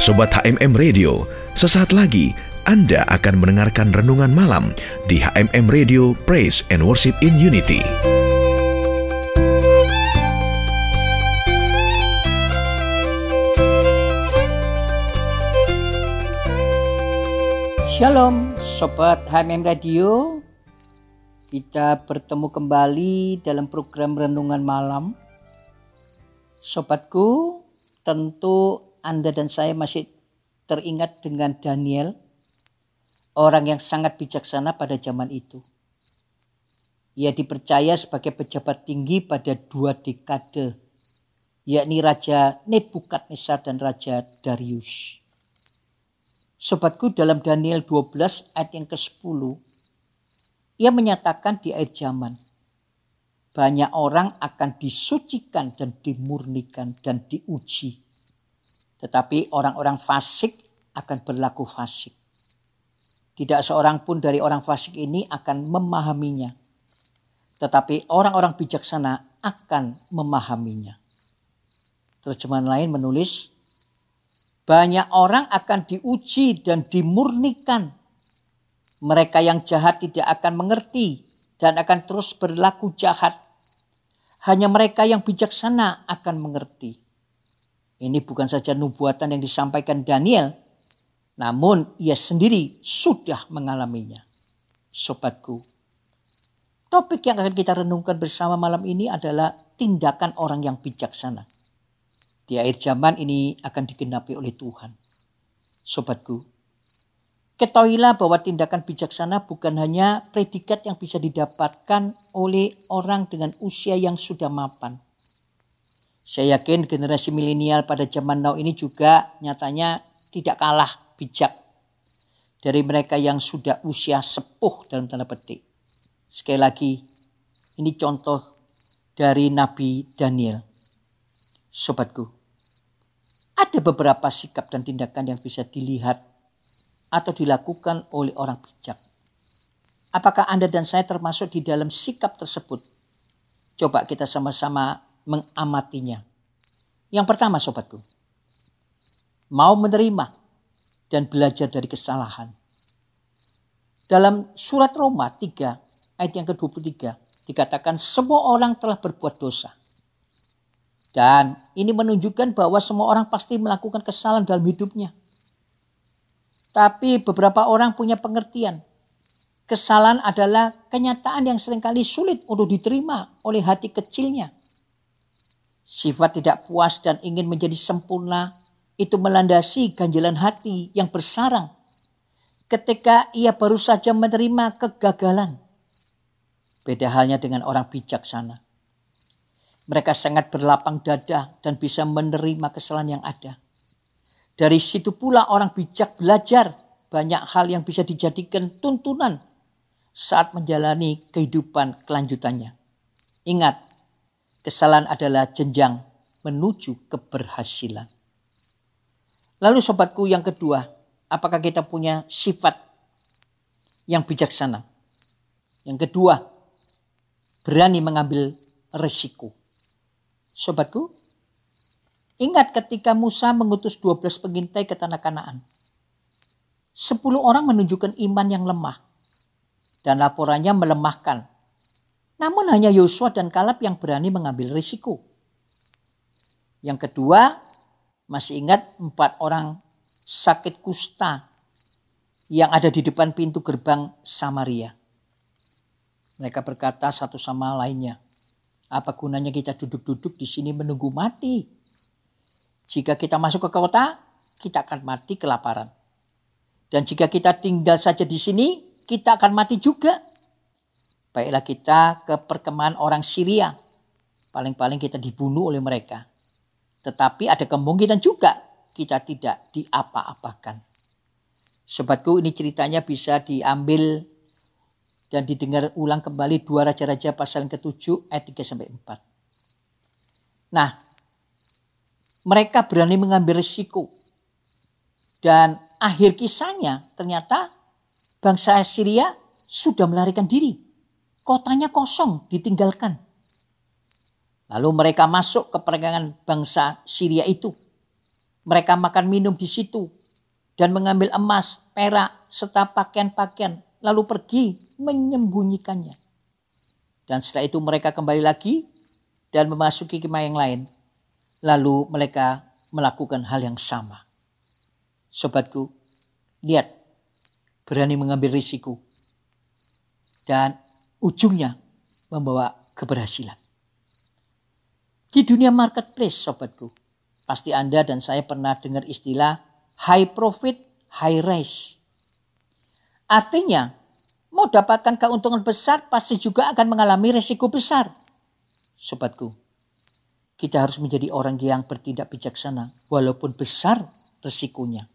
Sobat HMM Radio, sesaat lagi Anda akan mendengarkan renungan malam di HMM Radio Praise and Worship in Unity. Shalom Sobat HMM Radio Kita bertemu kembali dalam program Renungan Malam Sobatku tentu anda dan saya masih teringat dengan Daniel, orang yang sangat bijaksana pada zaman itu. Ia dipercaya sebagai pejabat tinggi pada dua dekade, yakni Raja Nebukadnezar dan Raja Darius. Sobatku dalam Daniel 12 ayat yang ke-10, ia menyatakan di akhir zaman, banyak orang akan disucikan dan dimurnikan dan diuji tetapi orang-orang fasik akan berlaku fasik. Tidak seorang pun dari orang fasik ini akan memahaminya. Tetapi orang-orang bijaksana akan memahaminya. Terjemahan lain menulis, banyak orang akan diuji dan dimurnikan. Mereka yang jahat tidak akan mengerti dan akan terus berlaku jahat. Hanya mereka yang bijaksana akan mengerti. Ini bukan saja nubuatan yang disampaikan Daniel, namun ia sendiri sudah mengalaminya. Sobatku, topik yang akan kita renungkan bersama malam ini adalah tindakan orang yang bijaksana. Di akhir zaman ini akan digenapi oleh Tuhan. Sobatku, ketahuilah bahwa tindakan bijaksana bukan hanya predikat yang bisa didapatkan oleh orang dengan usia yang sudah mapan saya yakin generasi milenial pada zaman now ini juga nyatanya tidak kalah bijak dari mereka yang sudah usia sepuh dalam tanda petik. Sekali lagi, ini contoh dari Nabi Daniel. Sobatku, ada beberapa sikap dan tindakan yang bisa dilihat atau dilakukan oleh orang bijak. Apakah Anda dan saya termasuk di dalam sikap tersebut? Coba kita sama-sama mengamatinya. Yang pertama sobatku, mau menerima dan belajar dari kesalahan. Dalam surat Roma 3 ayat yang ke-23 dikatakan semua orang telah berbuat dosa. Dan ini menunjukkan bahwa semua orang pasti melakukan kesalahan dalam hidupnya. Tapi beberapa orang punya pengertian. Kesalahan adalah kenyataan yang sering kali sulit untuk diterima oleh hati kecilnya. Sifat tidak puas dan ingin menjadi sempurna itu melandasi ganjalan hati yang bersarang ketika ia baru saja menerima kegagalan. Beda halnya dengan orang bijaksana. Mereka sangat berlapang dada dan bisa menerima kesalahan yang ada. Dari situ pula orang bijak belajar banyak hal yang bisa dijadikan tuntunan saat menjalani kehidupan kelanjutannya. Ingat, Kesalahan adalah jenjang menuju keberhasilan. Lalu sobatku yang kedua, apakah kita punya sifat yang bijaksana? Yang kedua, berani mengambil resiko. Sobatku, ingat ketika Musa mengutus 12 pengintai ke tanah Kanaan. 10 orang menunjukkan iman yang lemah dan laporannya melemahkan namun hanya Yosua dan Kalab yang berani mengambil risiko. Yang kedua, masih ingat empat orang sakit kusta yang ada di depan pintu gerbang Samaria. Mereka berkata satu sama lainnya, apa gunanya kita duduk-duduk di sini menunggu mati? Jika kita masuk ke kota, kita akan mati kelaparan. Dan jika kita tinggal saja di sini, kita akan mati juga. Baiklah kita ke perkemahan orang Syria. Paling-paling kita dibunuh oleh mereka. Tetapi ada kemungkinan juga kita tidak diapa-apakan. Sobatku ini ceritanya bisa diambil dan didengar ulang kembali dua raja-raja pasal ke-7 ayat 3 sampai 4. Nah, mereka berani mengambil risiko. Dan akhir kisahnya ternyata bangsa Syria sudah melarikan diri kotanya kosong, ditinggalkan. Lalu mereka masuk ke perdagangan bangsa Syria itu. Mereka makan minum di situ dan mengambil emas, perak, serta pakaian-pakaian, lalu pergi menyembunyikannya. Dan setelah itu mereka kembali lagi dan memasuki kemah yang lain. Lalu mereka melakukan hal yang sama. Sobatku, lihat, berani mengambil risiko. Dan ujungnya membawa keberhasilan. Di dunia marketplace, sobatku, pasti Anda dan saya pernah dengar istilah high profit, high rise. Artinya, mau dapatkan keuntungan besar pasti juga akan mengalami resiko besar. Sobatku, kita harus menjadi orang yang bertindak bijaksana walaupun besar resikonya.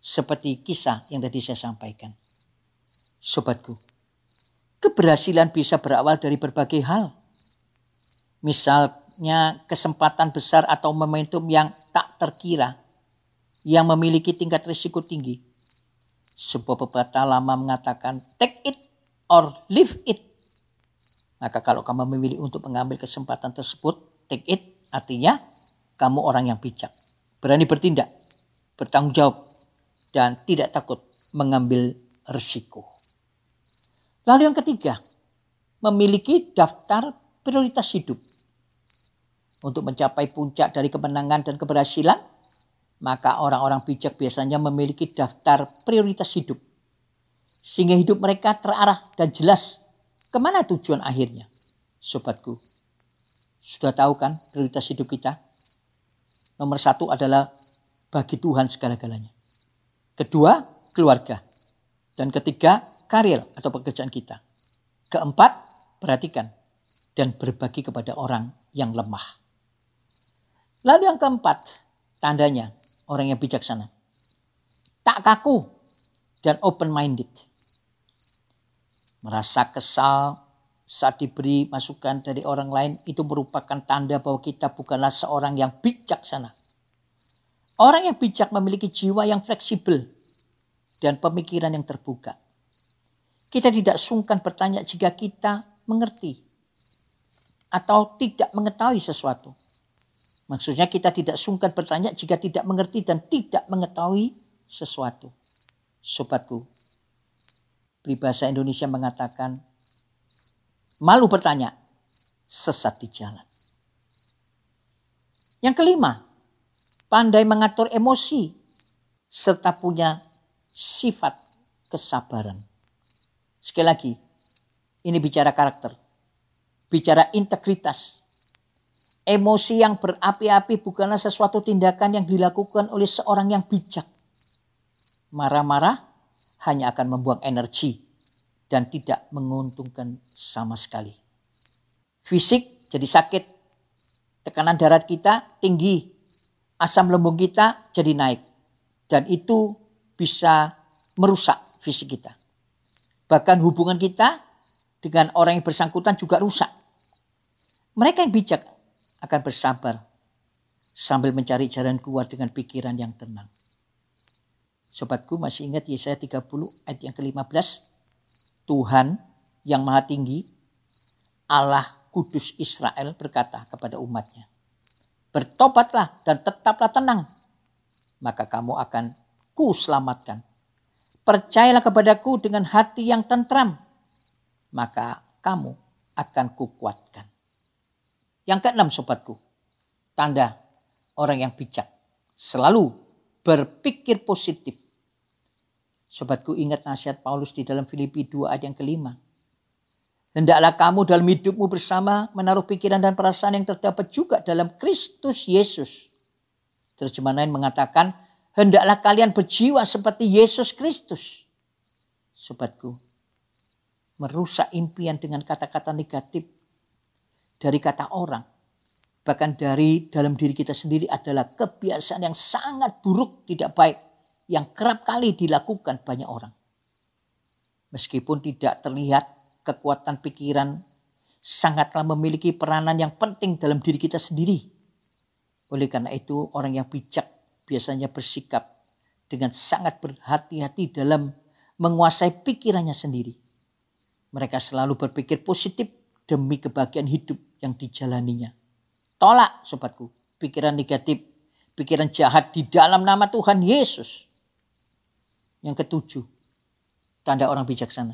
Seperti kisah yang tadi saya sampaikan. Sobatku, keberhasilan bisa berawal dari berbagai hal. Misalnya kesempatan besar atau momentum yang tak terkira yang memiliki tingkat risiko tinggi. Sebuah pepatah lama mengatakan take it or leave it. Maka kalau kamu memilih untuk mengambil kesempatan tersebut, take it artinya kamu orang yang bijak. Berani bertindak, bertanggung jawab, dan tidak takut mengambil risiko. Lalu yang ketiga, memiliki daftar prioritas hidup. Untuk mencapai puncak dari kemenangan dan keberhasilan, maka orang-orang bijak biasanya memiliki daftar prioritas hidup. Sehingga hidup mereka terarah dan jelas ke mana tujuan akhirnya. Sobatku, sudah tahu kan prioritas hidup kita? Nomor satu adalah bagi Tuhan segala-galanya. Kedua, keluarga. Dan ketiga, karir atau pekerjaan kita. Keempat, perhatikan dan berbagi kepada orang yang lemah. Lalu yang keempat, tandanya orang yang bijaksana. Tak kaku dan open-minded. Merasa kesal saat diberi masukan dari orang lain itu merupakan tanda bahwa kita bukanlah seorang yang bijaksana. Orang yang bijak memiliki jiwa yang fleksibel dan pemikiran yang terbuka. Kita tidak sungkan bertanya jika kita mengerti atau tidak mengetahui sesuatu. Maksudnya kita tidak sungkan bertanya jika tidak mengerti dan tidak mengetahui sesuatu. Sobatku, peribahasa Indonesia mengatakan, malu bertanya, sesat di jalan. Yang kelima, pandai mengatur emosi serta punya sifat kesabaran. Sekali lagi, ini bicara karakter, bicara integritas, Emosi yang berapi-api bukanlah sesuatu tindakan yang dilakukan oleh seorang yang bijak. Marah-marah hanya akan membuang energi dan tidak menguntungkan sama sekali. Fisik jadi sakit, tekanan darah kita tinggi, asam lambung kita jadi naik. Dan itu bisa merusak fisik kita. Bahkan hubungan kita dengan orang yang bersangkutan juga rusak. Mereka yang bijak akan bersabar sambil mencari jalan keluar dengan pikiran yang tenang. Sobatku masih ingat Yesaya 30 ayat yang ke-15? Tuhan yang maha tinggi, Allah kudus Israel berkata kepada umatnya. Bertobatlah dan tetaplah tenang. Maka kamu akan ku selamatkan. Percayalah kepadaku dengan hati yang tentram. Maka kamu akan kukuatkan. Yang keenam sobatku, tanda orang yang bijak. Selalu berpikir positif. Sobatku ingat nasihat Paulus di dalam Filipi 2 ayat yang kelima. Hendaklah kamu dalam hidupmu bersama menaruh pikiran dan perasaan yang terdapat juga dalam Kristus Yesus. Terjemahan lain mengatakan, hendaklah kalian berjiwa seperti Yesus Kristus. Sobatku, merusak impian dengan kata-kata negatif dari kata orang, bahkan dari dalam diri kita sendiri adalah kebiasaan yang sangat buruk, tidak baik, yang kerap kali dilakukan banyak orang. Meskipun tidak terlihat kekuatan pikiran sangatlah memiliki peranan yang penting dalam diri kita sendiri. Oleh karena itu orang yang bijak biasanya bersikap dengan sangat berhati-hati dalam menguasai pikirannya sendiri. Mereka selalu berpikir positif demi kebahagiaan hidup yang dijalaninya. Tolak sobatku, pikiran negatif pikiran jahat di dalam nama Tuhan Yesus. Yang ketujuh, tanda orang bijaksana.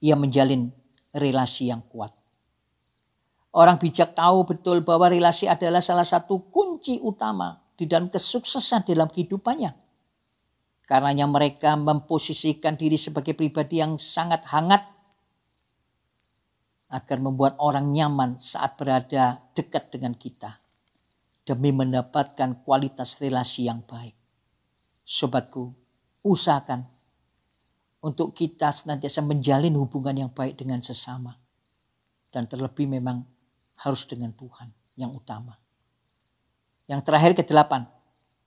Ia menjalin relasi yang kuat. Orang bijak tahu betul bahwa relasi adalah salah satu kunci utama di dalam kesuksesan dalam kehidupannya. Karenanya mereka memposisikan diri sebagai pribadi yang sangat hangat agar membuat orang nyaman saat berada dekat dengan kita demi mendapatkan kualitas relasi yang baik. Sobatku, usahakan untuk kita senantiasa menjalin hubungan yang baik dengan sesama. Dan terlebih memang harus dengan Tuhan yang utama. Yang terakhir ke delapan,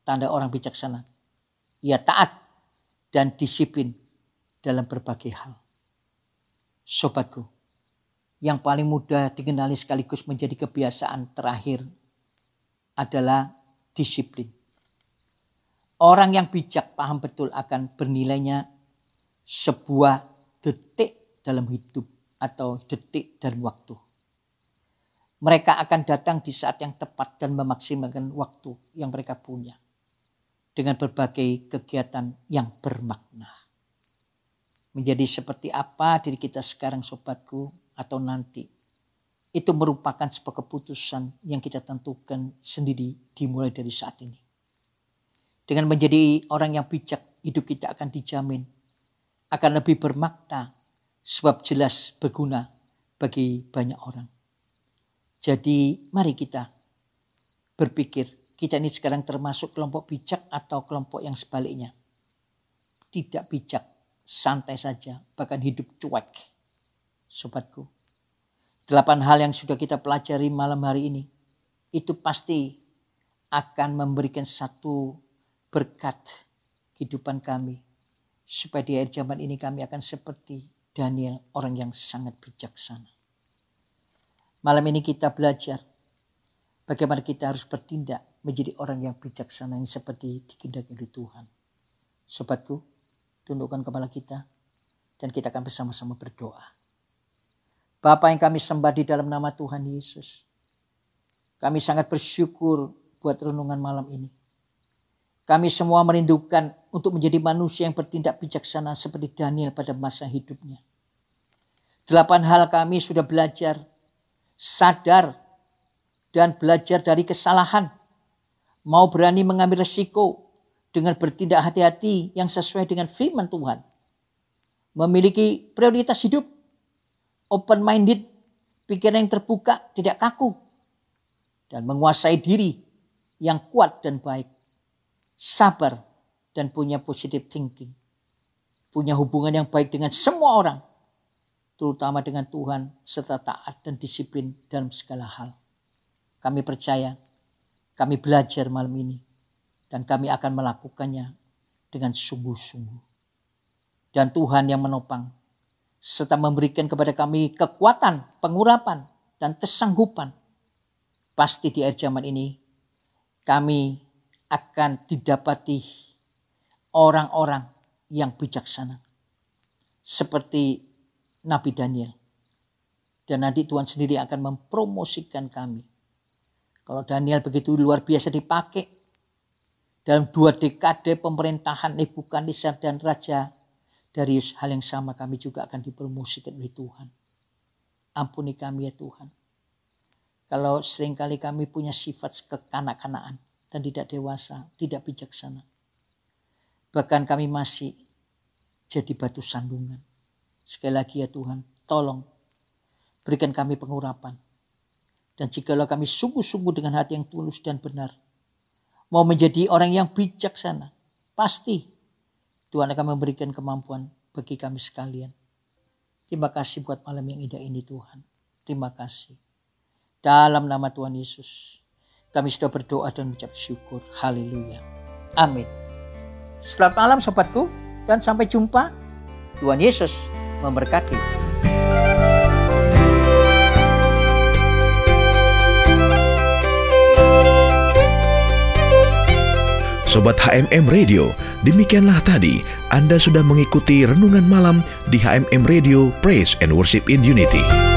tanda orang bijaksana. Ia taat dan disiplin dalam berbagai hal. Sobatku, yang paling mudah dikenali sekaligus menjadi kebiasaan terakhir adalah disiplin. Orang yang bijak paham betul akan bernilainya sebuah detik dalam hidup atau detik dan waktu. Mereka akan datang di saat yang tepat dan memaksimalkan waktu yang mereka punya dengan berbagai kegiatan yang bermakna. Menjadi seperti apa diri kita sekarang sobatku atau nanti. Itu merupakan sebuah keputusan yang kita tentukan sendiri dimulai dari saat ini. Dengan menjadi orang yang bijak, hidup kita akan dijamin. Akan lebih bermakna sebab jelas berguna bagi banyak orang. Jadi mari kita berpikir kita ini sekarang termasuk kelompok bijak atau kelompok yang sebaliknya. Tidak bijak, santai saja, bahkan hidup cuek. Sobatku, delapan hal yang sudah kita pelajari malam hari ini, itu pasti akan memberikan satu berkat kehidupan kami. Supaya di akhir zaman ini kami akan seperti Daniel, orang yang sangat bijaksana. Malam ini kita belajar bagaimana kita harus bertindak menjadi orang yang bijaksana yang seperti dikehendaki oleh Tuhan. Sobatku, tundukkan kepala kita dan kita akan bersama-sama berdoa. Bapa yang kami sembah di dalam nama Tuhan Yesus. Kami sangat bersyukur buat renungan malam ini. Kami semua merindukan untuk menjadi manusia yang bertindak bijaksana seperti Daniel pada masa hidupnya. Delapan hal kami sudah belajar sadar dan belajar dari kesalahan. Mau berani mengambil resiko dengan bertindak hati-hati yang sesuai dengan firman Tuhan. Memiliki prioritas hidup, open minded, pikiran yang terbuka, tidak kaku. Dan menguasai diri yang kuat dan baik. Sabar dan punya positive thinking. Punya hubungan yang baik dengan semua orang terutama dengan Tuhan, serta taat dan disiplin dalam segala hal. Kami percaya, kami belajar malam ini, dan kami akan melakukannya dengan sungguh-sungguh. Dan Tuhan yang menopang, serta memberikan kepada kami kekuatan, pengurapan, dan kesanggupan. Pasti di akhir zaman ini, kami akan didapati orang-orang yang bijaksana. Seperti Nabi Daniel. Dan nanti Tuhan sendiri akan mempromosikan kami. Kalau Daniel begitu luar biasa dipakai dalam dua dekade pemerintahan Nebukadnezar dan Raja Darius hal yang sama kami juga akan dipromosikan oleh Tuhan. Ampuni kami ya Tuhan. Kalau sering kali kami punya sifat kekanak-kanaan dan tidak dewasa, tidak bijaksana. Bahkan kami masih jadi batu sandungan. Sekali lagi ya Tuhan, tolong berikan kami pengurapan. Dan jikalau kami sungguh-sungguh dengan hati yang tulus dan benar, mau menjadi orang yang bijaksana, pasti Tuhan akan memberikan kemampuan bagi kami sekalian. Terima kasih buat malam yang indah ini Tuhan. Terima kasih. Dalam nama Tuhan Yesus, kami sudah berdoa dan mengucap syukur. Haleluya. Amin. Selamat malam sobatku dan sampai jumpa. Tuhan Yesus memberkati. Sobat HMM Radio, demikianlah tadi Anda sudah mengikuti renungan malam di HMM Radio Praise and Worship in Unity.